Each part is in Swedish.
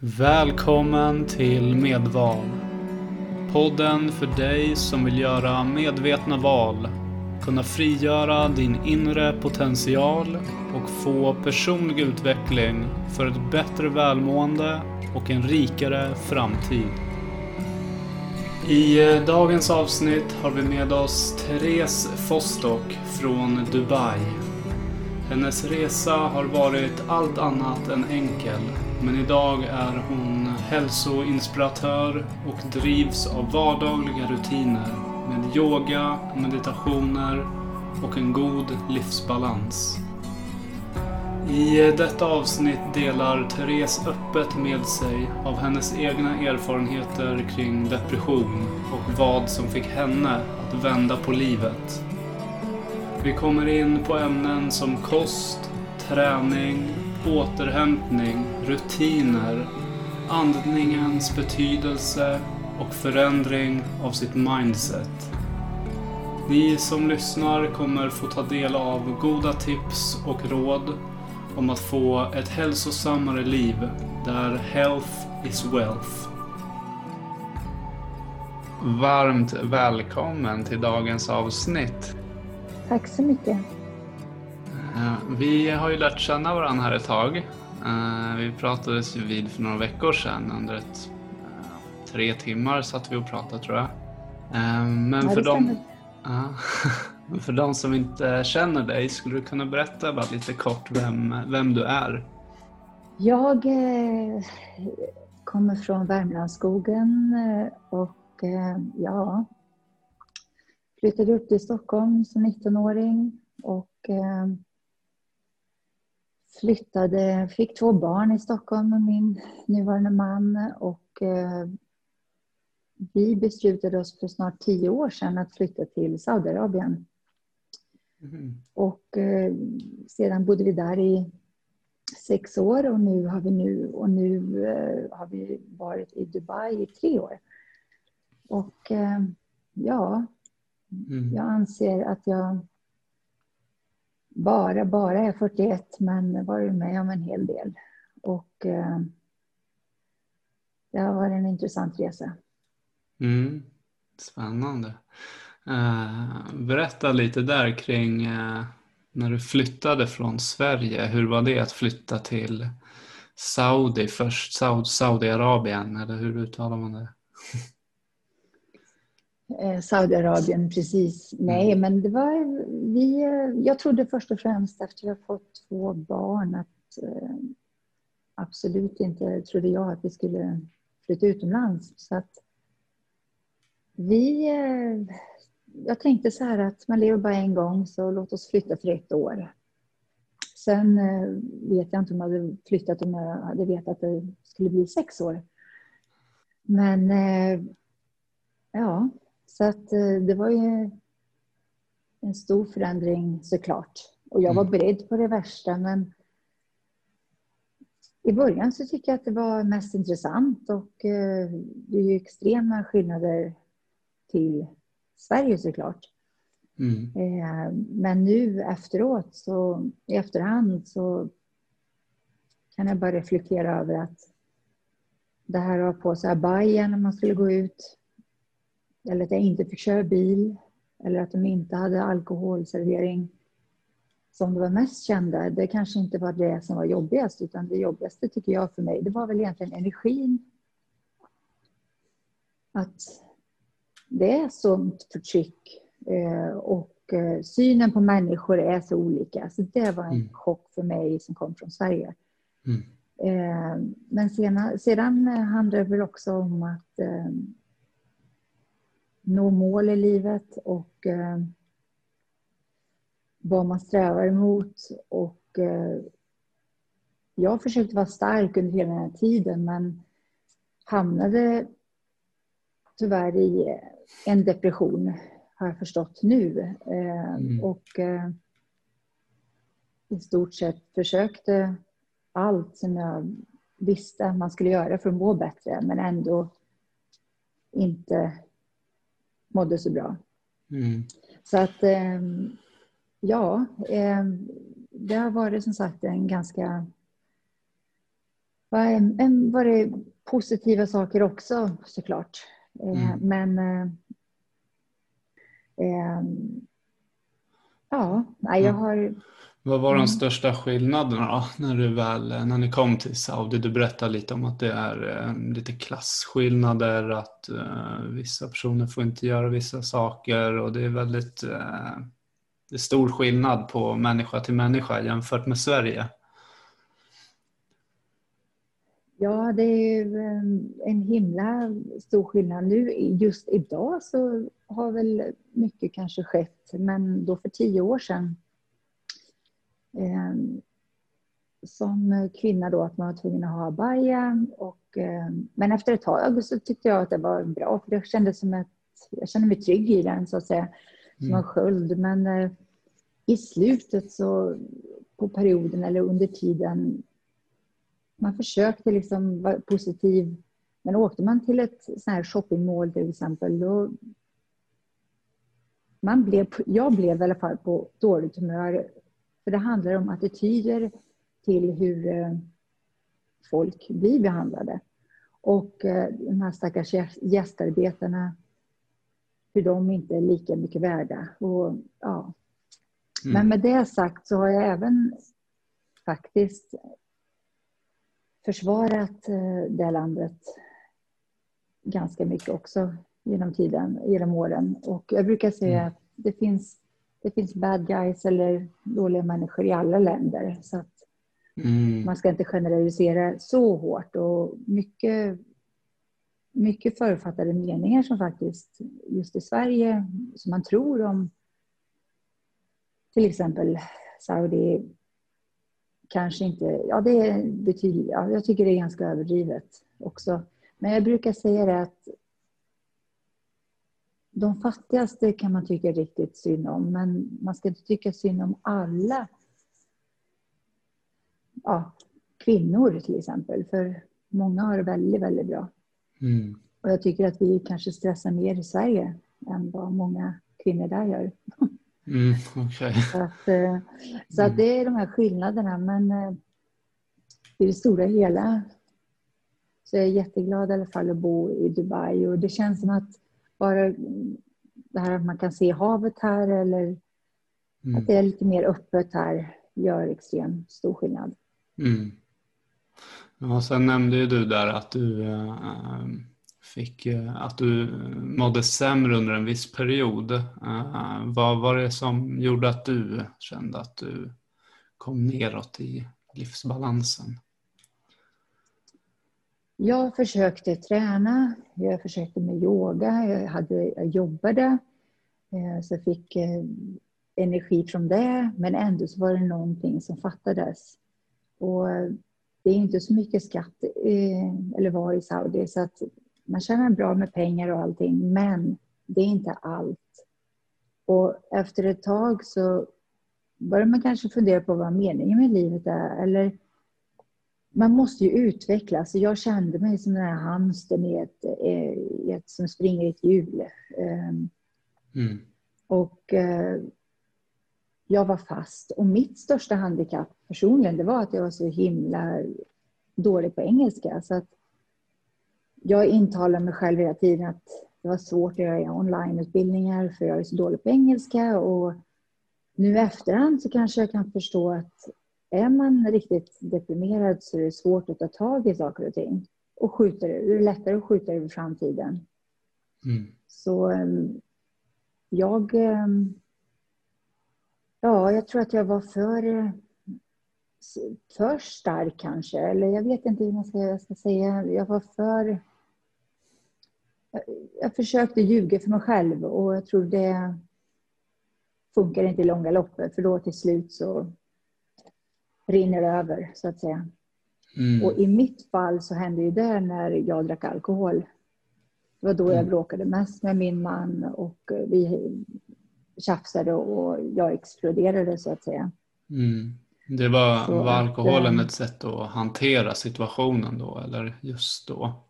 Välkommen till Medval. Podden för dig som vill göra medvetna val, kunna frigöra din inre potential och få personlig utveckling för ett bättre välmående och en rikare framtid. I eh, dagens avsnitt har vi med oss Therese Fostock från Dubai. Hennes resa har varit allt annat än enkel, men idag är hon hälsoinspiratör och drivs av vardagliga rutiner med yoga, meditationer och en god livsbalans. I detta avsnitt delar Therese öppet med sig av hennes egna erfarenheter kring depression och vad som fick henne att vända på livet. Vi kommer in på ämnen som kost, träning, återhämtning, rutiner, andningens betydelse och förändring av sitt mindset. Ni som lyssnar kommer få ta del av goda tips och råd om att få ett hälsosammare liv där health is wealth. Varmt välkommen till dagens avsnitt. Tack så mycket. Vi har ju lärt känna varandra här ett tag. Eh, Vi pratades ju vid för några veckor sedan under ett eh, tre timmar satt vi och pratade tror jag. Eh, Men Ja, för dem. Men för de som inte känner dig, skulle du kunna berätta bara lite kort vem, vem du är? Jag kommer från Värmlandsskogen och ja, flyttade upp till Stockholm som 19-åring och eh, flyttade, fick två barn i Stockholm med min nuvarande man och eh, vi beslutade oss för snart tio år sedan att flytta till Saudiarabien. Mm. Och eh, sedan bodde vi där i sex år och nu har vi, nu, och nu, eh, har vi varit i Dubai i tre år. Och ja, Mm. jag anser att jag bara, bara är 41 men varit med om en hel del. Och eh, det har varit en intressant resa. Mm. Spännande. Eh, berätta lite där kring eh, när du flyttade från Sverige. Hur var det att flytta till Saudi först? Saud- Saudiarabien, eller hur uttalar man det? Eh, Saudiarabien, precis. Nej, men det var vi. eh, Jag trodde först och främst efter att ha fått två barn att eh, absolut inte trodde jag att vi skulle flytta utomlands. Så att vi. Eh, jag tänkte så här att man lever bara en gång så låt oss flytta för ett år. Sen eh, vet jag inte om jag hade flyttat om jag hade vetat att det skulle bli sex år. Men ja, så att eh, det var ju en stor förändring såklart. Och jag var Mm. beredd på det värsta men i början så tycker jag att det var mest intressant och eh, det är ju extrema skillnader till Sverige såklart. Mm. Eh, Men nu efteråt, så, i efterhand, så kan jag bara reflektera över att det här att ha på sig abaja när man skulle gå ut, eller att jag inte fick köra bil, eller att de inte hade alkoholservering som det var mest kända, det kanske inte var det som var jobbigast, utan det jobbigaste tycker jag för mig, det var väl egentligen energin. Att det är sånt förtryck eh, och eh, synen på människor är så olika. Så det var en Mm. chock för mig som kom från Sverige. Mm. Eh, Men sedan, sedan handlar det väl också om att nå mål i livet och eh, vad man strävar emot. Och eh, jag försökte vara stark under hela den här tiden men hamnade tyvärr i en depression har jag förstått nu. Eh, Mm. Och eh, i stort sett försökte allt som jag visste att man skulle göra för att må bättre men ändå inte mådde så bra. Mm. Så att eh, ja, eh, det har varit som sagt en ganska var det positiva saker också såklart. Eh, mm. Men ja, jag har vad var de mm. största skillnaderna då, när, du väl, när ni kom till Saudi? Du berättade lite om att det är eh, lite klasskillnader, att eh, vissa personer får inte göra vissa saker och det är väldigt eh, det är stor skillnad på människa till människa jämfört med Sverige. Ja, det är eh, en himla stor skillnad. Nu just idag så har väl mycket kanske skett, men då för tio år sedan som kvinna då att man var tvungen att ha abaya. Och, eh, men efter ett tag så tyckte jag att det var bra för det kändes som att jag kände mig trygg i den så att säga. Som mm. en sköld. Men eh, i slutet så på perioden eller under tiden man försökte liksom vara positiv. Men åkte man till ett sånt här shoppingmål till exempel då man blev, jag blev i alla fall på dåligt humör för det handlar om attityder till hur eh, folk blir behandlade. Och eh, de här stackars gästarbetarna, hur de inte är lika mycket värda. Och, ja. Mm. Men med det sagt så har jag även faktiskt försvarat eh, det landet ganska mycket också genom tiden, genom åren. Och jag brukar säga mm. att det finns det finns bad guys eller dåliga människor i alla länder. Så att mm. Man ska inte generalisera så hårt. Och mycket, mycket författade meningar som faktiskt just i Sverige, som man tror om till exempel Saudi, kanske inte... Ja, det betyder, ja, jag tycker det är ganska överdrivet också. Men jag brukar säga det att de fattigaste kan man tycka riktigt synd om, men man ska inte tycka synd om alla ja, kvinnor till exempel. För många har det väldigt, väldigt bra. Mm. Och jag tycker att vi kanske stressar mer i Sverige än vad många kvinnor där gör. Mm, okay. Så, att, eh, så att mm. det är de här skillnaderna. Men eh, i det stora hela så är jag jätteglad i alla fall att bo i Dubai. Och det känns som att bara det här att man kan se havet här eller mm. att det är lite mer öppet här gör extremt stor skillnad. Mm. Ja, sen nämnde ju du där att du äh, fick äh, att du mådde sämre under en viss period. Äh, vad var det som gjorde att du kände att du kom neråt i livsbalansen? Jag försökte träna, jag försökte med yoga, jag, hade, jag jobbade. Eh, så jag fick eh, energi från det, men ändå så var det någonting som fattades. Och eh, det är inte så mycket skatt, eller var i Saudi, så att man tjänar bra med pengar och allting, men det är inte allt. Och efter ett tag så börjar man kanske fundera på vad meningen med livet är, eller man måste ju utvecklas. Jag kände mig som den här hamstern i ett, i ett, som springer i ett hjul. Ehm, mm. Och eh, jag var fast. Och mitt största handikapp personligen, det var att jag var så himla dålig på engelska. Så att jag intalar mig själv hela tiden att det var svårt att göra onlineutbildningar för jag är så dålig på engelska. Och nu i efterhand så kanske jag kan förstå att är man riktigt deprimerad så är det svårt att ta tag i saker och ting. Och skjuta det, det är lättare att skjuta det över framtiden. Mm. Så ehm, jag... Ehm, ja, jag tror att jag var för, för stark kanske. Eller jag vet inte hur man ska, jag ska säga. Jag var för... Jag försökte ljuga för mig själv och jag tror det funkar inte i långa loppet. För då till slut så rinner över, så att säga. Mm. Och i mitt fall så hände ju det när jag drack alkohol. Det var då jag mm. bråkade mest med min man och vi tjafsade och jag exploderade så att säga. Mm. Det var, var alkoholen att, eh, ett sätt att hantera situationen då eller just då?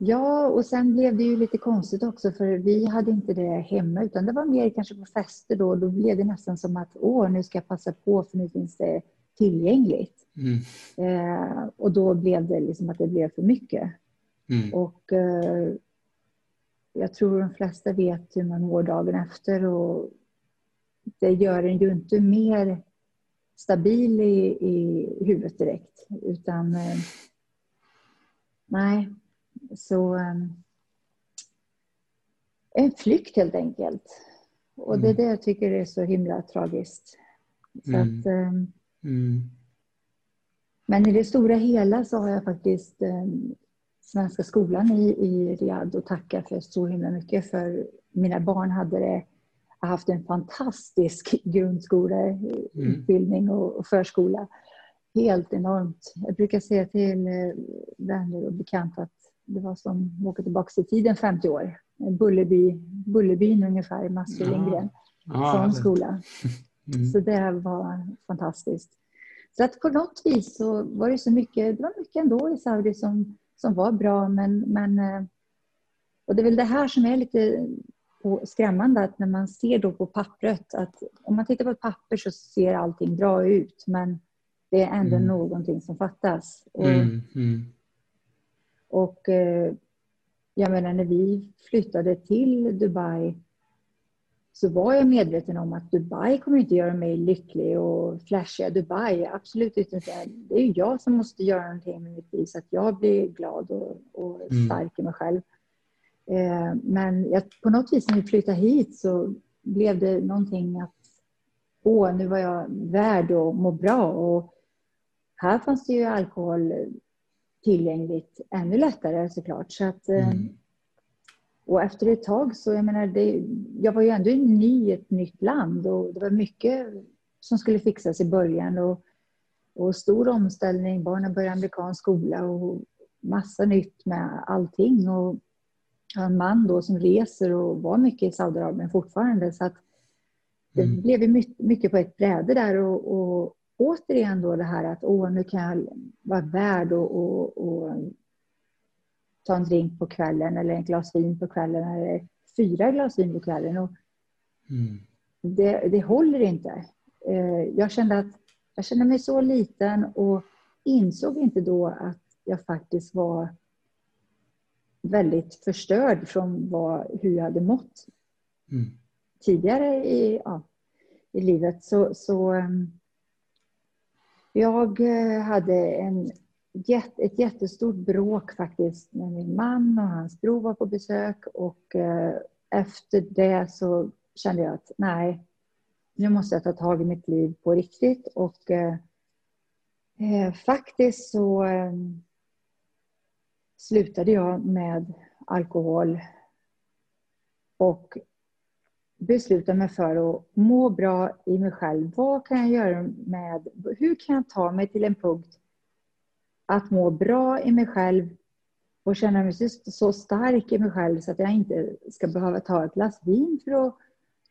Ja, och sen blev det ju lite konstigt också för vi hade inte det hemma utan det var mer kanske på fester då. Då blev det nästan som att åh, nu ska jag passa på för nu finns det tillgängligt. Mm. Eh, och då blev det liksom att det blev för mycket. Mm. Och eh, jag tror de flesta vet hur man mår dagen efter och det gör en ju inte mer stabil i, i huvudet direkt. Utan eh, nej, så eh, en flykt helt enkelt. Och det är det jag tycker är så himla tragiskt. Så Mm. att, eh, Mm. men i det stora hela så har jag faktiskt eh, Svenska skolan i, i Riyadh att tacka för så himla mycket. För mina barn hade det, haft en fantastisk grundskoleutbildning och, och förskola. Helt enormt. Jag brukar säga till eh, vänner och bekanta att det var som att åka tillbaka i tiden 50 år. Bullerby, Bullerbyn ungefär, Mats Ja. Lindgren. Ja, Sån skola. Mm. Så det här var fantastiskt. Så att på något vis så var det så mycket, det var mycket ändå i Saudi som, som var bra men, men eh, och det är väl det här som är lite skrämmande att när man ser då på pappret att om man tittar på ett papper så ser allting bra ut men det är ändå Mm. någonting som fattas. Och, Mm. Mm. Och eh, jag menar när vi flyttade till Dubai så var jag medveten om att Dubai kommer inte göra mig lycklig och flashiga Dubai. Absolut inte. Det är ju jag som måste göra någonting med mitt liv så att jag blir glad och, och Mm. stark i mig själv. Eh, men jag, på något vis när vi flyttade hit så blev det någonting att åh, nu var jag värd att må bra. Och här fanns det ju alkohol tillgängligt ännu lättare såklart. Så att, eh, Mm. och efter ett tag så, jag menar, det, jag var ju ändå ny i ett nytt land och det var mycket som skulle fixas i början och, och stor omställning. Barnen började amerikansk skola och massa nytt med allting. Och jag har en man då som reser och var mycket i Saudiarabien fortfarande. Så att det Mm. blev mycket på ett bräde där och, och återigen då det här att åh, nu kan jag vara värd och, och, och ta en drink på kvällen eller ett glas vin på kvällen eller fyra glas vin på kvällen. Och Mm. det, det håller inte. Eh, Jag kände att jag kände mig så liten och insåg inte då att jag faktiskt var väldigt förstörd från vad, hur jag hade mått Mm. tidigare i, ja, i livet. Så, så ehm, jag eh, hade en, ett jättestort bråk faktiskt med min man och hans bror var på besök. Och eh, efter det så kände jag att nej, nu måste jag ta tag i mitt liv på riktigt. Och eh, faktiskt så slutade jag med alkohol och beslutade mig för att må bra i mig själv. Vad kan jag göra med, hur kan jag ta mig till en punkt att må bra i mig själv och känna mig så, så stark i mig själv så att jag inte ska behöva ta ett glas vin för att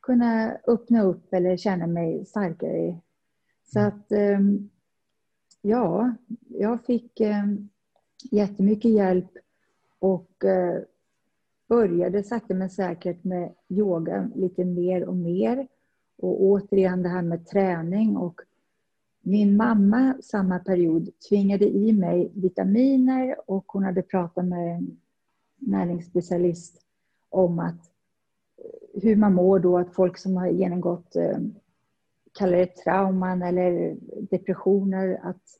kunna öppna upp eller känna mig starkare. Så att, ehm, ja, jag fick ehm, jättemycket hjälp och eh, började sakta men säkert med yoga lite mer och mer. Och återigen det här med träning. Och min mamma samma period tvingade i mig vitaminer och hon hade pratat med en näringsspecialist om att eh, hur man mår då, att folk som har genomgått eh, kallar det trauman eller depressioner, att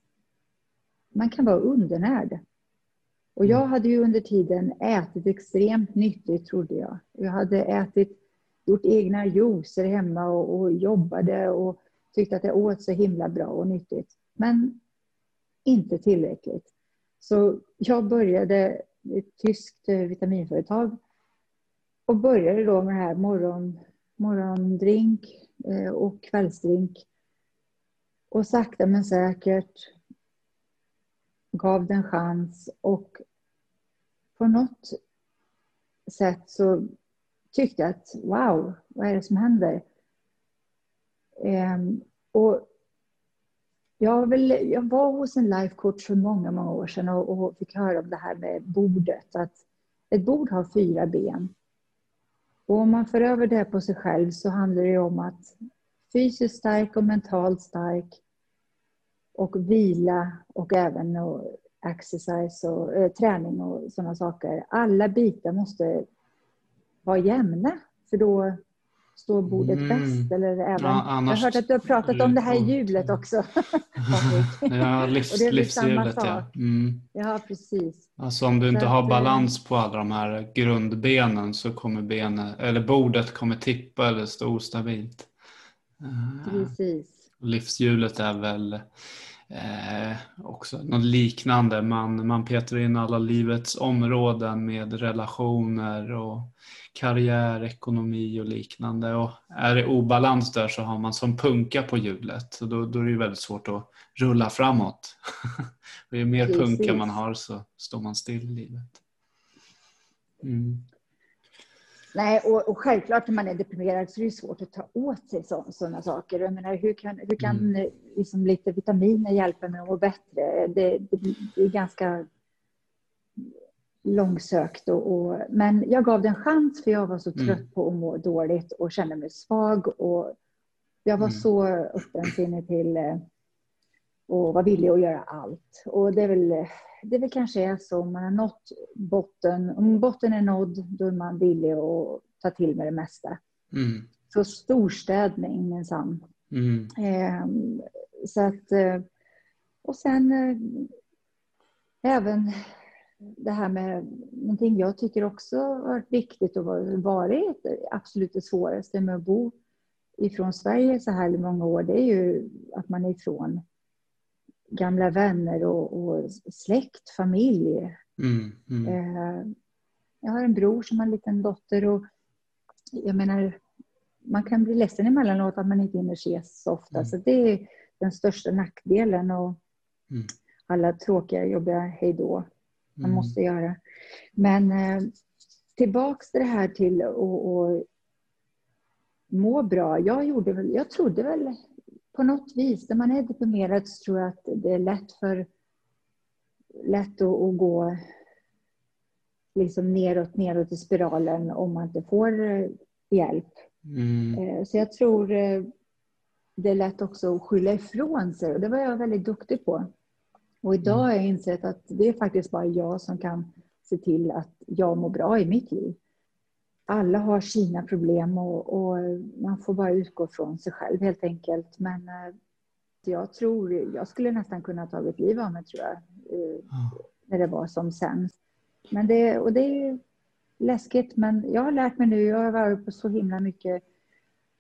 man kan vara undernärd. Och jag hade ju under tiden ätit extremt nyttigt, trodde jag. Jag hade ätit, gjort egna juicer hemma och, och jobbade och tyckte att jag åt så himla bra och nyttigt. Men inte tillräckligt. Så jag började ett tyskt vitaminföretag och började då med det här morgon, morgondrink eh, och kvällsdrink. Och sakta men säkert gav den chans och på något sätt så tyckte jag att wow, vad är det som händer? Ehm, och jag, väl, jag var hos en life coach för många, många år sedan och, och fick höra om det här med bordet. Att ett bord har fyra ben. Och om man för över det på sig själv så handlar det om att fysiskt stark och mentalt stark. och vila och även och exercise och äh, träning och sådana saker. Alla bitar måste vara jämna för då står bordet mm. bäst. Eller även, ja, annars, jag har hört att du har pratat om det här hjulet också. ja, livs, livshjulet ja. Mm. Ja, precis. Alltså om du inte så har att, balans på alla de här grundbenen så kommer benet, eller bordet kommer tippa eller stå ostabilt. Eh, precis. Livshjulet är väl Eh, också något liknande. Man, man petar in alla livets områden med relationer och karriär, ekonomi och liknande. Och är det obalans där så har man som punka på hjulet. Så då, då är det väldigt svårt att rulla framåt. och ju mer Precis. punka man har så står man still i livet. Mm. Nej, och, och, självklart när man är deprimerad så är det svårt att ta åt sig sådana saker. Jag menar, hur kan, hur kan mm. liksom lite vitaminer hjälpa mig att må bättre? Det, det, det är ganska långsökt. Och, och, men jag gav det en chans för jag var så trött mm. på att må dåligt och kände mig svag. Och jag var mm. så öppensinnig till eh, och var villig att göra allt. Och det är väl, det väl kanske är så om man har nått botten. Om botten är nådd, då är man villig att ta till med det mesta. Mm. Så storstädning minsann. Mm. Eh, så att, eh, och sen eh, även det här med någonting jag tycker också har varit viktigt och varit absolut det svåraste med att bo ifrån Sverige så här många år, det är ju att man är ifrån gamla vänner och, och släkt, familj. Mm, mm. Eh, jag har en bror som har en liten dotter och jag menar, man kan bli ledsen emellanåt att man inte hinner ses så ofta. Mm. Så det är den största nackdelen och mm. alla tråkiga, jobbiga hejdå man mm. måste göra. Men eh, tillbaks till det här till att må bra. Jag, gjorde väl, jag trodde väl på något vis, när man är deprimerad så tror jag att det är lätt för lätt att, att gå liksom neråt, neråt i spiralen om man inte får eh, hjälp. Mm. Eh, så jag tror eh, det är lätt också att skylla ifrån sig och det var jag väldigt duktig på. Och idag mm. har jag insett att det är faktiskt bara jag som kan se till att jag mår bra i mitt liv. Alla har sina problem och, och man får bara utgå från sig själv helt enkelt. Men eh, jag tror, jag skulle nästan kunna ha tagit livet av mig tror jag, mm. när det var som sämst. Men det, och det är läskigt, men jag har lärt mig nu, jag har varit på så himla mycket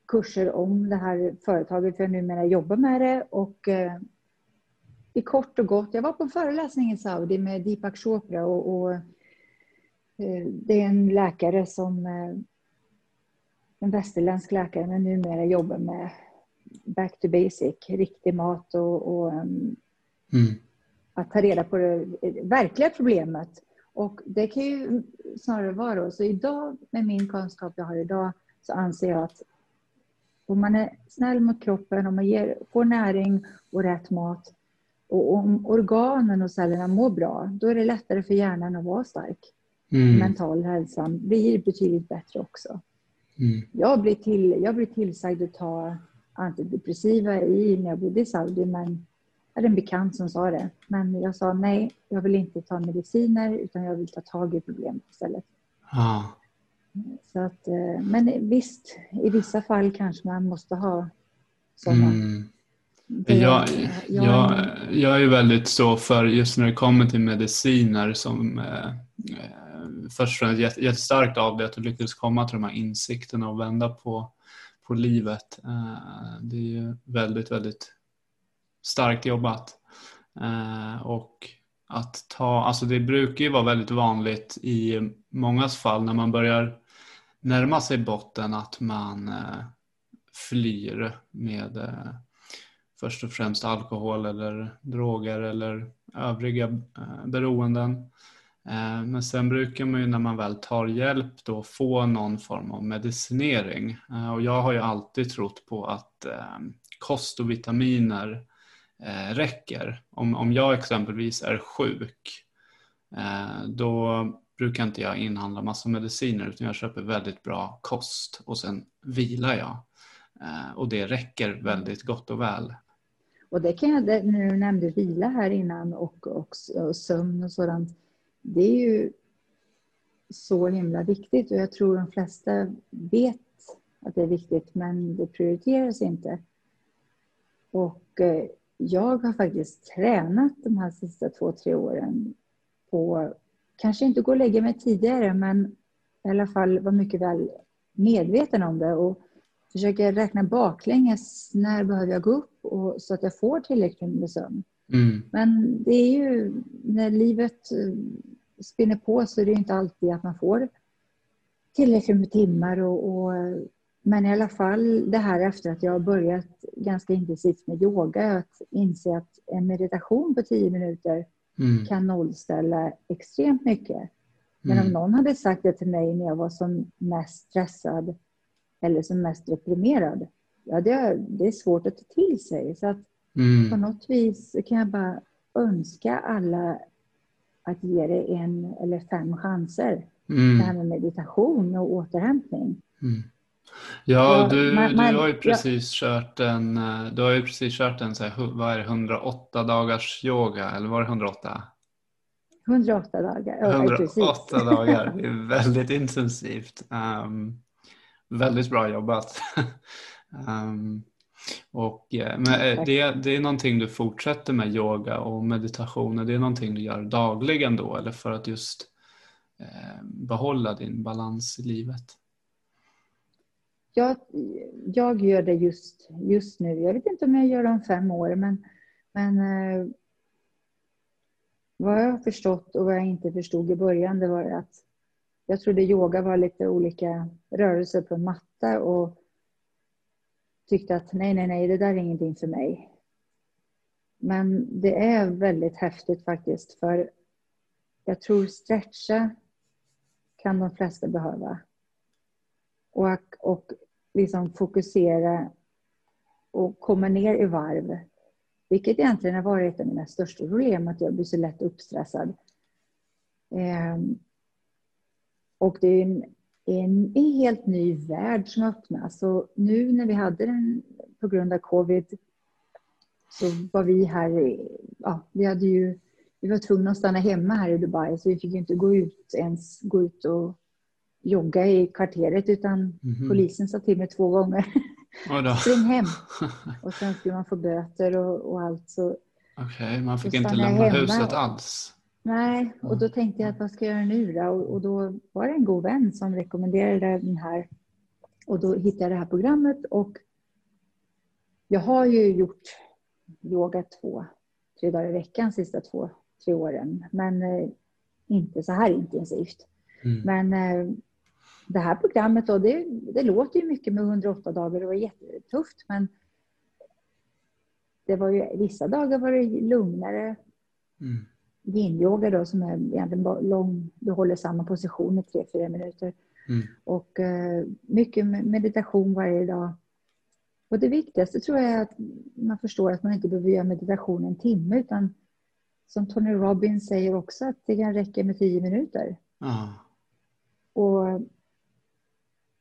kurser om det här företaget, för jag numera jobbar med det och eh, i kort och gott, jag var på en föreläsning i Saudi med Deepak Chopra och, och eh, det är en läkare som eh, en västerländsk läkare men numera jobbar med back to basic, riktig mat och, och um, mm. att ta reda på det verkliga problemet. Och det kan ju snarare vara så idag med min kunskap jag har idag så anser jag att om man är snäll mot kroppen, om man ger, får näring och rätt mat och om organen och cellerna mår bra, då är det lättare för hjärnan att vara stark. Mm. Mental hälsa blir betydligt bättre också. Mm. Jag, blev till, jag blev tillsagd att ta antidepressiva i, när jag bodde i Saudi, men jag hade en bekant som sa det. Men jag sa nej, jag vill inte ta mediciner utan jag vill ta tag i problemet istället. Ah. Så att, eh, men visst, i vissa fall kanske man måste ha sådana mm. Jag, jag, jag är väldigt så för just när det kommer till mediciner som eh först och främst jättestarkt av det att du lyckades komma till de här insikterna och vända på, på livet. Eh, det är ju väldigt, väldigt starkt jobbat. Eh, och att ta, alltså det brukar ju vara väldigt vanligt i mångas fall när man börjar närma sig botten att man eh, flyr med eh, först och främst alkohol eller droger eller övriga eh, beroenden. Eh, men sen brukar man ju när man väl tar hjälp då få någon form av medicinering. Eh, och jag har ju alltid trott på att ehm, kost och vitaminer eh, räcker. Om, om jag exempelvis är sjuk då brukar inte jag inhandla massa mediciner utan jag köper väldigt bra kost och sen vilar jag. Och det räcker väldigt gott och väl. Och det kan jag, när du nämnde vila här innan och, och, och sömn och sådant. Det är ju så himla viktigt och jag tror de flesta vet att det är viktigt men det prioriteras inte. Och eh, jag har faktiskt tränat de här sista två, tre åren på, kanske inte gå och lägga mig tidigare men i alla fall vara mycket väl medveten om det och försöker räkna baklänges. När behöver jag gå upp och, så att jag får tillräckligt med sömn? Mm. Men det är ju när livet eh, spinner på så är det inte alltid att man får tillräckligt med timmar. Och, och, men i alla fall det här efter att jag har börjat ganska intensivt med yoga, att inse att en meditation på tio minuter mm. kan nollställa extremt mycket. Men mm. om någon hade sagt det till mig när jag var som mest stressad eller som mest deprimerad, ja, det, är, det är svårt att ta till sig. Så att mm. på något vis kan jag bara önska alla att ge det en eller fem chanser. Mm. Det här med meditation och återhämtning. Mm. Ja, du, man, man, du har ju precis ja. kört en, eh, du har ju precis kört en så här, vad är det, 108 dagars yoga, eller var det 108? 108 dagar. Ja, 108 dagar, det är väldigt intensivt. Um, väldigt bra jobbat. um, och, eh, men eh, det, det är någonting du fortsätter med, yoga och meditation. Det är någonting du gör dagligen då eller för att just eh, behålla din balans i livet? Jag, jag gör det just, just nu. Jag vet inte om jag gör det om fem år, men, men vad jag har förstått och vad jag inte förstod i början, det var att jag trodde yoga var lite olika rörelser på en matta och tyckte att nej, nej, nej, det där är ingenting för mig. Men det är väldigt häftigt faktiskt, för jag tror stretcha kan de flesta behöva. Och, och liksom fokusera och komma ner i varv. Vilket egentligen har varit ett av mina största problem, att jag blir så lätt uppstressad. Ehm, och det är en, en, en, helt ny värld som öppnas. Och nu när vi hade den på grund av covid så var vi här, ja, vi hade ju, vi var tvungna att stanna hemma här i Dubai så vi fick inte gå ut ens gå ut och jogga i kvarteret utan mm -hmm. polisen sa till mig två gånger. Spring hem. Och sen skulle man få böter och, och allt. Okej, okay, man fick inte lämna hemma. huset alls? Nej, och då tänkte jag att vad ska jag göra nu då? Och, och då var det en god vän som rekommenderade den här. Och då hittade jag det här programmet och jag har ju gjort yoga två, tre dagar i veckan sista två, tre åren. Men eh, inte så här intensivt. Mm. Men eh, det här programmet då, det, det låter ju mycket med 108 dagar. Det var jättetufft men det var ju, vissa dagar var det lugnare. Mm yin-yoga då som är egentligen lång, du håller samma position i tre, fyra minuter. Mm. Och eh, mycket meditation varje dag. Och det viktigaste tror jag är att man förstår att man inte behöver göra meditation en timme utan som Tony Robbins säger också att det kan räcka med tio minuter. Ah. Och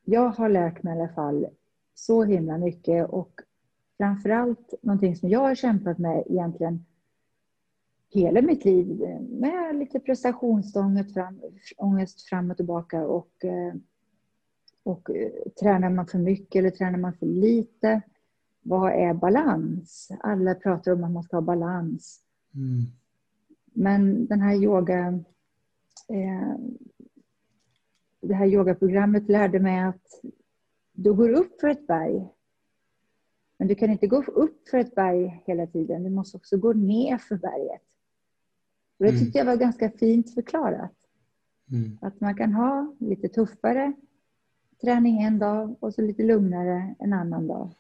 jag har lärt mig i alla fall så himla mycket och framförallt någonting som jag har kämpat med egentligen hela mitt liv med lite prestationsångest fram, ångest fram och tillbaka. Och, eh, och eh, tränar man för mycket eller tränar man för lite? Vad är balans? Alla pratar om att man ska ha balans. Mm. Men den här yoga... Eh, det här yogaprogrammet lärde mig att du går upp för ett berg. Men du kan inte gå upp för ett berg hela tiden. Du måste också gå ner för berget. Och det mm. tyckte jag var ganska fint förklarat. Mm. Att man kan ha lite tuffare träning en dag och så lite lugnare en annan dag.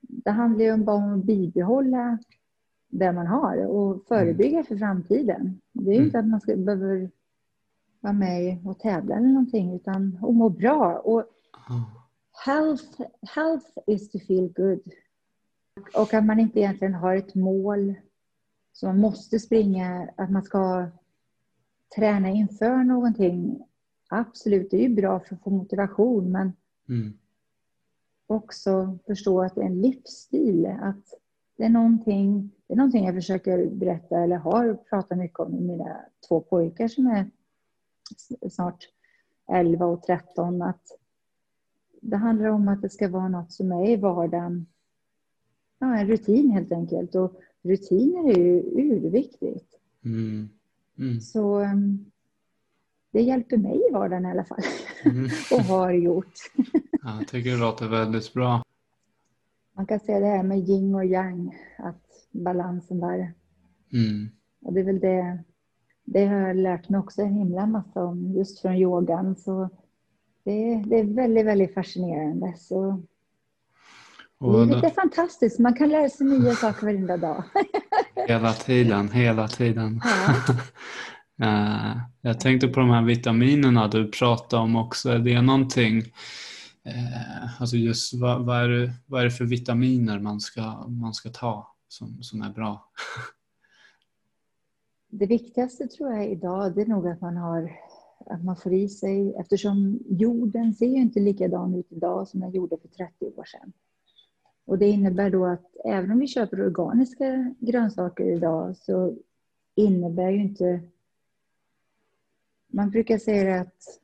Det handlar ju bara om att bibehålla det man har och förebygga mm. för framtiden. Det är ju inte att man ska, behöver vara med och tävla eller någonting utan att må bra. Och health, health is to feel good. Och att man inte egentligen har ett mål så man måste springa, att man ska träna inför någonting. Absolut, det är ju bra för att få motivation men mm. också förstå att det är en livsstil. Att det är någonting, det är någonting jag försöker berätta eller har pratat mycket om med mina två pojkar som är snart 11 och 13. Att det handlar om att det ska vara något som är i vardagen. Ja, en rutin helt enkelt. Och rutiner är ju urviktigt. Mm. Mm. Så um, det hjälper mig i vardagen i alla fall. Mm. och har gjort. ja, jag tycker det låter väldigt bra. Man kan säga det här med yin och yang, att balansen där. Mm. Och det är väl det, det har jag lärt mig också en himla massa om just från yogan. Så det, det är väldigt, väldigt fascinerande. Så och livet är fantastiskt, man kan lära sig nya saker varenda dag. hela tiden, hela tiden. Ja. Eh, jag tänkte på de här vitaminerna du pratade om också. Är det någonting, eh, alltså just vad, vad, är det, vad är det för vitaminer man ska, man ska ta som, som är bra? Det viktigaste tror jag idag det är nog att man har att man får i sig, eftersom jorden ser ju inte likadan ut idag som den gjorde för 30 år sedan. Och det innebär då att även om vi köper organiska grönsaker idag så innebär ju inte man brukar säga att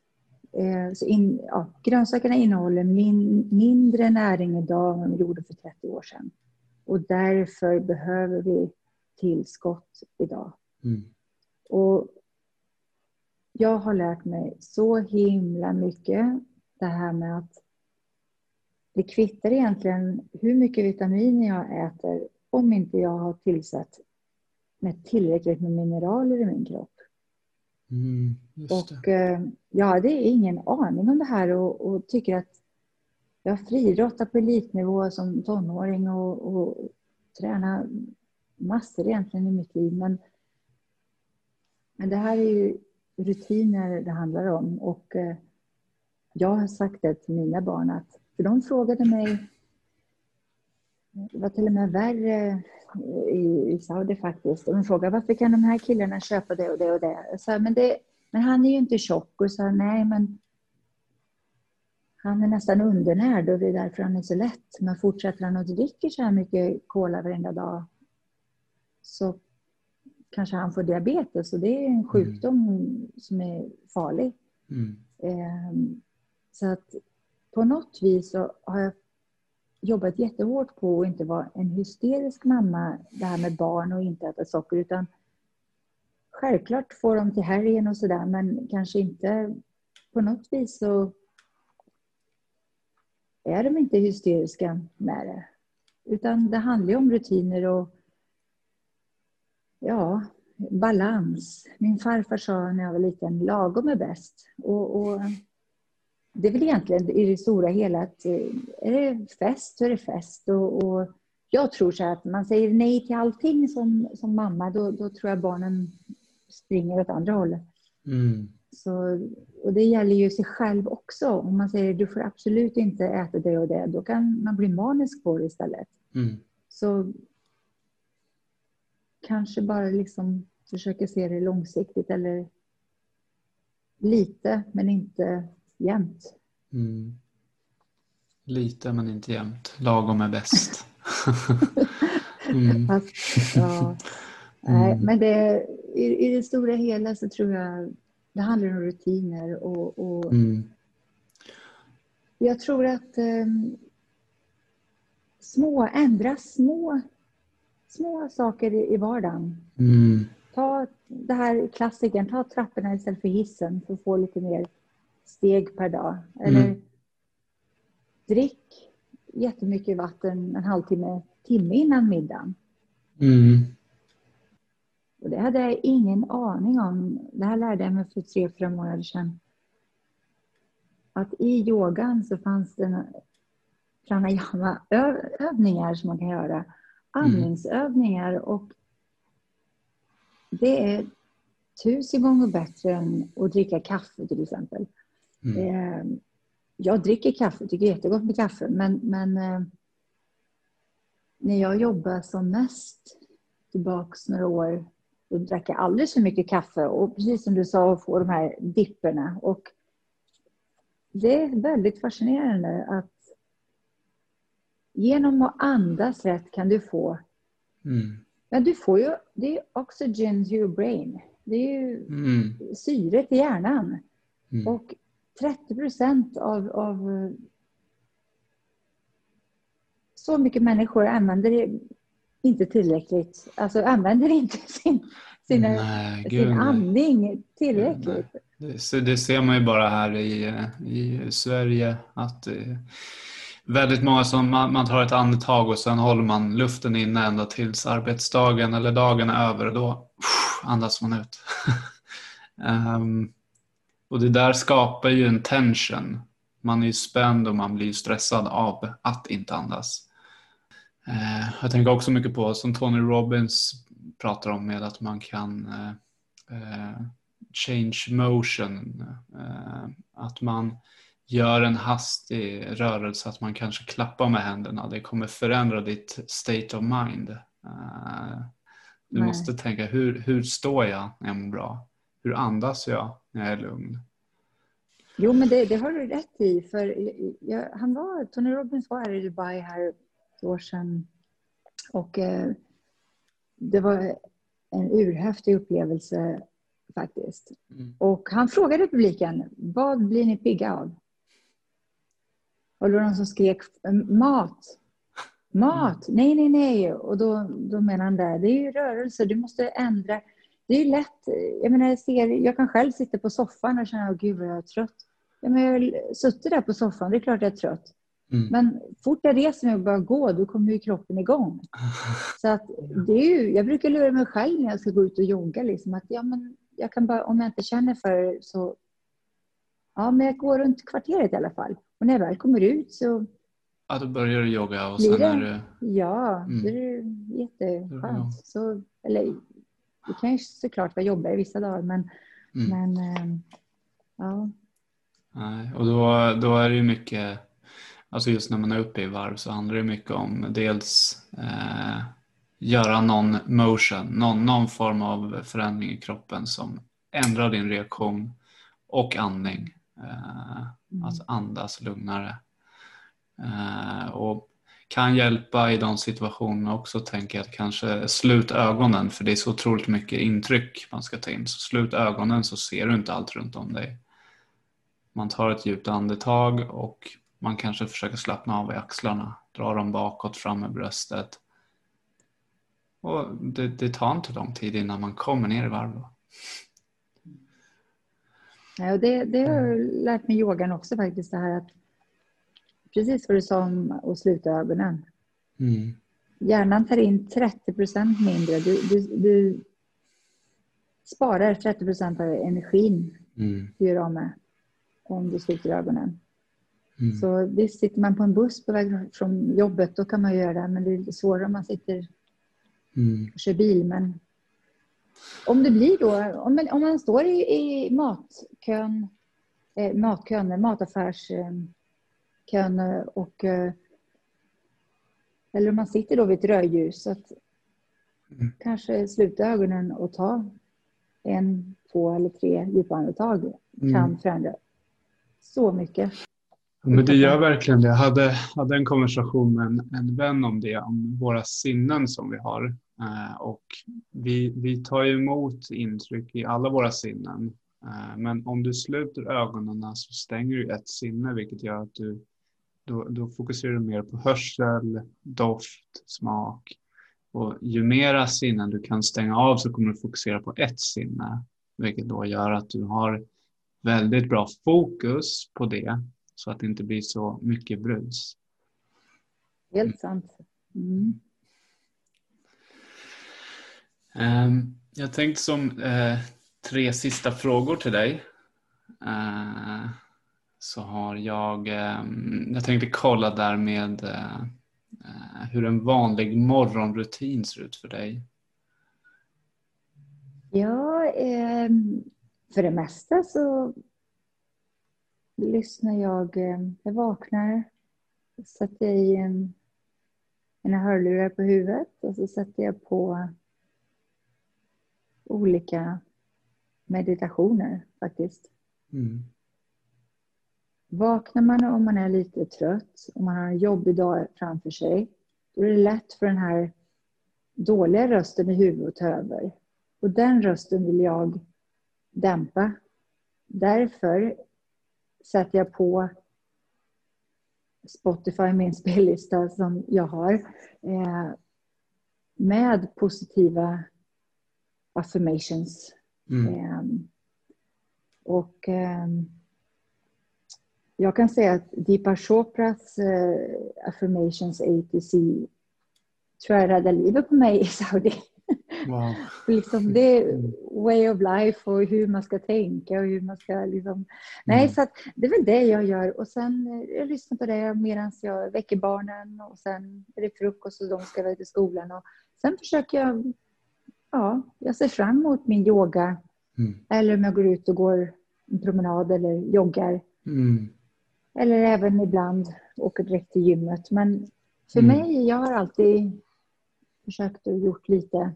eh, så in, ja, grönsakerna innehåller min, mindre näring idag än de gjorde för 30 år sedan. Och därför behöver vi tillskott idag. Mm. Och jag har lärt mig så himla mycket det här med att det kvittar egentligen hur mycket vitaminer jag äter om inte jag har tillsatt med tillräckligt med mineraler i min kropp. Mm, och eh, jag hade ingen aning om det här och, och tycker att jag friidrottade på elitnivå som tonåring och, och tränade massor egentligen i mitt liv. Men, men det här är ju rutiner det handlar om och eh, jag har sagt det till mina barn att, för de frågade mig det var till och med värre i, i Saudi faktiskt. Och de frågade varför kan de här killarna köpa det och det och det? Jag sa, men, det, men han är ju inte tjock. Och sa, nej men han är nästan undernärd och det är därför han är så lätt. Men fortsätter han att dricka så här mycket cola varenda dag så kanske han får diabetes och det är en sjukdom mm. som är farlig. Mm. Eh, så att på något vis så har jag jobbat jättehårt på att inte vara en hysterisk mamma, det här med barn och inte äta socker, utan självklart får de till helgen och sådär, men kanske inte på något vis så är de inte hysteriska med det. Utan det handlar ju om rutiner och ja, balans. Min farfar sa när jag var liten, lagom är bäst. Och, och det är väl egentligen i det stora hela att eh, är det fest så är det fest. Och, och jag tror så att man säger nej till allting som, som mamma, då, då tror jag barnen springer åt andra hållet. Mm. Så, och det gäller ju sig själv också. Om man säger du får absolut inte äta det och det, då kan man bli manisk på det istället. Mm. Så kanske bara liksom försöka se det långsiktigt eller lite, men inte jämt. Mm. Lite men inte jämt. Lagom är bäst. mm. Fast, ja. Nej, mm. men det, i, i det stora hela så tror jag det handlar om rutiner och, och mm. jag tror att um, små, ändra små, små saker i, i vardagen. Mm. Ta det här klassikern, ta trapporna istället för hissen för att få lite mer steg per dag. Eller mm. drick jättemycket vatten en halvtimme, timme innan middagen. Mm. Och det hade jag ingen aning om. Det här lärde jag mig för tre, fyra månader sedan. Att i yogan så fanns det pranayama-övningar som man kan göra. Mm. Andningsövningar och det är tusen gånger bättre än att dricka kaffe till exempel. Mm. Eh, jag dricker kaffe, tycker jättegott med kaffe, men, men eh, när jag jobbade som mest tillbaks några år, då drack jag alldeles för mycket kaffe och precis som du sa, få de här dipperna. Och det är väldigt fascinerande att genom att andas rätt kan du få Mm. Men du får ju, det är oxygen to your brain. Det är ju Mm. syre till hjärnan. Mm. Och 30 procent av, av så mycket människor använder inte tillräckligt. Alltså använder inte sin, sina, Nej, gud, sin andning tillräckligt. Det, så det ser man ju bara här i, i Sverige att eh, väldigt många som man, man tar ett andetag och sen håller man luften inne ända tills arbetsdagen eller dagen är över och då andas man ut. Ehm, och det där skapar ju en tension. Man är ju spänd och man blir stressad av att inte andas. Eh, jag tänker också mycket på som Tony Robbins pratar om med att man kan eh, eh, change motion. Att man gör en hastig rörelse, att man kanske klappar med händerna. Det kommer förändra ditt state of mind. Du Nej. måste tänka, hur, hur står jag när jag mår bra? Hur andas jag när jag är lugn? Jo, men det, det har du rätt i. För jag, han var, Tony Robbins var här i Dubai här ett år sedan. Och eh, det var en urhäftig upplevelse faktiskt. Mm. Och han frågade publiken, vad blir ni pigga av? Och då var det någon som skrek, mat. Mat, nej, nej, nej. Och då, då menar han där, det är ju rörelse, du måste ändra. Det är lätt, jag menar, jag, ser, jag kan själv sitta på soffan och känna, åh gud vad jag är trött. Ja, men jag har suttit där på soffan, det är klart jag är trött. Mm. Men fort jag reser mig och börjar gå, då kommer ju kroppen igång. Så att det är ju, jag brukar lura mig själv när jag ska gå ut och jogga. Liksom, att ja, men jag kan bara, om jag inte känner för det så... Ja, men jag går runt kvarteret i alla fall. Och när jag väl kommer ut så... Ja, då börjar du jogga och sen det? är du... Ja, Mm. det är jätteskönt. Så, eller, det kan ju såklart vara jobbigare vissa dagar, men... Mm. men eh, ja, Nej, och då, då är det ju mycket, alltså just när man är uppe i varv så handlar det mycket om dels eh, göra någon motion, någon, någon form av förändring i kroppen som ändrar din reaktion och andning. Eh, Mm. Att andas lugnare. Eh, och kan hjälpa i de situationerna också tänker jag att kanske slut ögonen för det är så otroligt mycket intryck man ska ta in. Så slut ögonen så ser du inte allt runt om dig. Man tar ett djupt andetag och man kanske försöker slappna av i axlarna. Dra dem bakåt, fram med bröstet. Och det, det tar inte lång tid innan man kommer ner i varv. då. Det, det har jag lärt mig i yogan också faktiskt. Det här att, precis vad du sa om att sluta ögonen. Mm. Hjärnan tar in 30 procent mindre. Du, du, du sparar 30 procent av energin Mm. du gör av med om du sluter ögonen. Mm. Så visst, sitter man på en buss på väg från jobbet då kan man göra det. Men det är lite svårare om man sitter Mm. och kör bil. Men om det blir då, om man, om man står i, i matkön, eh, matkön, mataffärskön eh, och eh, eller om man sitter då vid ett rödljus att Mm. kanske sluta ögonen och ta en, två eller tre djupa andetag Mm. kan förändra så mycket. Men det gör verkligen det. Jag hade, hade en konversation med en, en vän om det, om våra sinnen som vi har. Eh, och vi, vi tar ju emot intryck i alla våra sinnen. Eh, men om du sluter ögonen så stänger du ett sinne, vilket gör att du då, då fokuserar du mer på hörsel, doft, smak. Och ju mera sinnen du kan stänga av så kommer du fokusera på ett sinne, vilket då gör att du har väldigt bra fokus på det så att det inte blir så mycket brus. Helt sant. Mm. Ehm, Jag tänkte som eh, tre sista frågor till dig. Eh, Så har jag, ehm, jag tänkte kolla där med eh, eh, hur en vanlig morgonrutin ser ut för dig. Ja, eh, för det mesta så lyssnar jag. Eh, jag vaknar, sätter i en, mina hörlurar på huvudet och så sätter jag på olika meditationer faktiskt. Mm. Vaknar man om man är lite trött och man har en jobbig dag framför sig, då är det lätt för den här dåliga rösten i huvudet ta över. Och den rösten vill jag dämpa. Därför sätter jag på Spotify, min spellista som jag har, eh, med positiva affirmations. Mm. Eh, och eh, jag kan säga att Deepa Chopras eh, affirmations A to C tror jag räddade livet på mig i Saudi. Wow. liksom det way of life och hur man ska tänka och hur man ska liksom... Nej, mm. så det är väl det jag gör. Och sen eh, jag lyssnar på det medan jag väcker barnen och sen är det frukost och de ska iväg till skolan. Och sen försöker jag... Ja, jag ser fram emot min yoga. Mm. Eller om jag går ut och går en promenad eller joggar. Mm. Eller även ibland åker direkt till gymmet. Men för mm. mig, jag har alltid försökt och gjort lite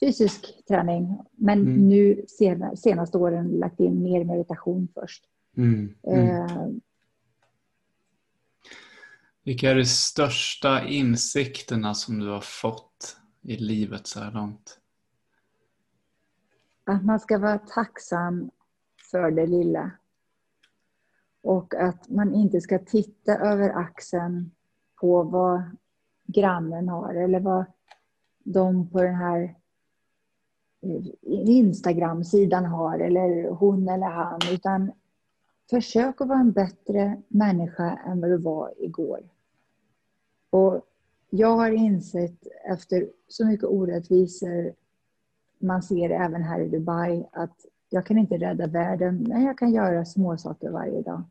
fysisk träning. Men mm. nu sen, senaste åren lagt in mer meditation först. Mm. Mm. Eh, Vilka är de största insikterna som du har fått i livet så här långt? Att man ska vara tacksam för det lilla. Och att man inte ska titta över axeln på vad grannen har eller vad de på den här eh, Instagram-sidan har eller hon eller han. Utan försök att vara en bättre människa än vad du var igår. Och jag har insett efter så mycket orättvisor man ser även här i Dubai att jag kan inte rädda världen, men jag kan göra små saker varje dag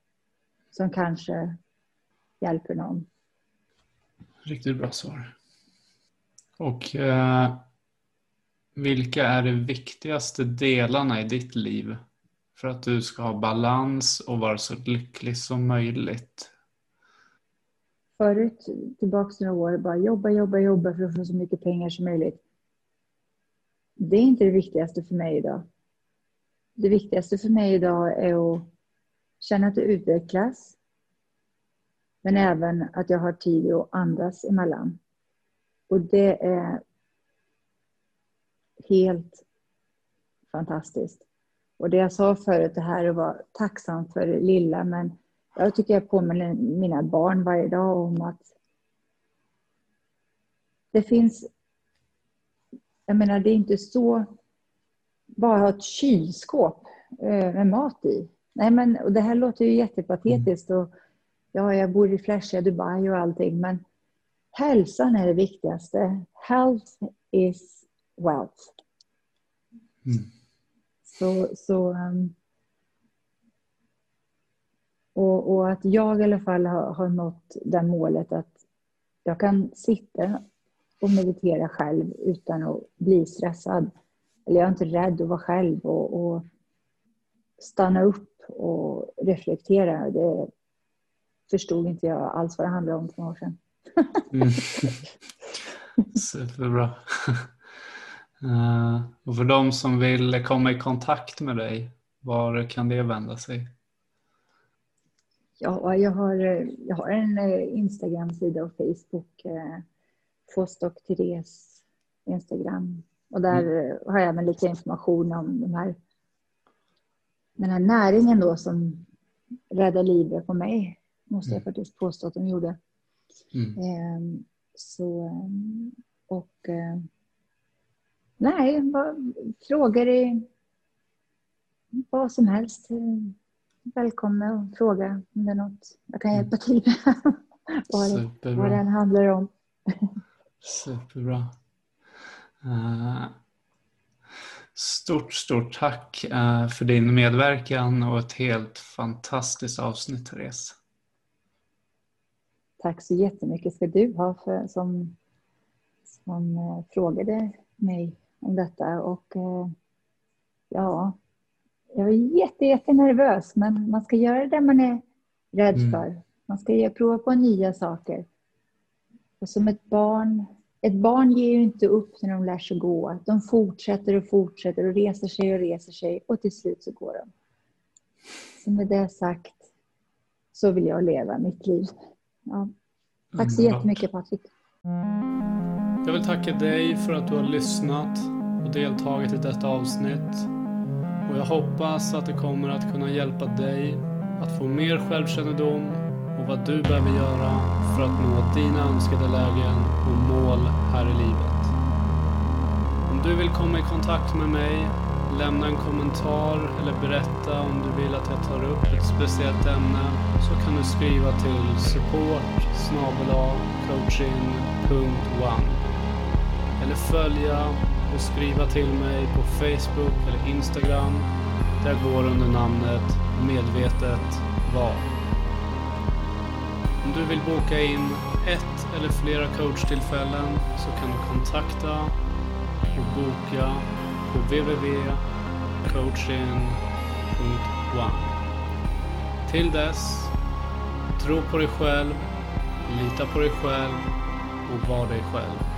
som kanske hjälper någon. Riktigt bra svar. Och eh, vilka är de viktigaste delarna i ditt liv för att du ska ha balans och vara så lycklig som möjligt? Förut, tillbaka några år, bara jobba, jobba, jobba för att få så mycket pengar som möjligt. Det är inte det viktigaste för mig idag. Det viktigaste för mig idag är att känna att det utvecklas. Men även att jag har tid att andas emellan. Och det är helt fantastiskt. Och det jag sa förut, det här att vara tacksam för det lilla, men jag tycker jag påminner mina barn varje dag om att det finns... Jag menar, det är inte så bara ha ett kylskåp eh, med mat i. Nej, men, och det här låter ju jättepatetiskt. Och, ja, jag bor i flashiga Dubai och allting, men hälsan är det viktigaste. Health is wealth. Mm. Så, så um, och, och, att jag i alla fall har, har nått det målet att jag kan sitta och meditera själv utan att bli stressad. Eller jag är inte rädd att vara själv och, och stanna upp och reflektera. Det förstod inte jag alls vad det handlade om för några år sedan. mm. Superbra. Uh, och för de som vill komma i kontakt med dig, var kan det vända sig? Ja, jag har, jag har en eh, Instagram-sida och Facebook. Eh, Fostock Therese Instagram. Och där mm. har jag även lite information om de här, den här näringen då som räddade livet på mig. Måste jag mm. faktiskt påstå att de gjorde. Mm. Ehm, så, och eh, nej, bara, frågor i vad som helst. Välkomna att fråga om det är något jag kan hjälpa till med. vad, vad den handlar om. Superbra. Uh, stort, stort tack uh, för din medverkan och ett helt fantastiskt avsnitt, Therese. Tack så jättemycket ska du ha för, som, som uh, frågade mig om detta. Och ja, jag är jätte, jätte nervös men man ska göra det man är rädd mm. för. Man ska prova på nya saker. Och som ett barn ett barn ger ju inte upp när de lär sig gå. De fortsätter och fortsätter och reser sig och reser sig och till slut så går de. Så med det sagt så vill jag leva mitt liv. Ja. Tack så jättemycket Patrik. Jag vill tacka dig för att du har lyssnat och deltagit i detta avsnitt. Och jag hoppas att det kommer att kunna hjälpa dig att få mer självkännedom och vad du behöver göra för att nå dina önskade lägen och mål här i livet. Om du vill komma i kontakt med mig, lämna en kommentar eller berätta om du vill att jag tar upp ett speciellt ämne så kan du skriva till support coaching.one eller följa och skriva till mig på Facebook eller Instagram. Där går under namnet Medvetet Val. Om du vill boka in ett eller flera coachtillfällen så kan du kontakta och boka på www.coaching.one. Till dess, tro på dig själv, lita på dig själv och var dig själv.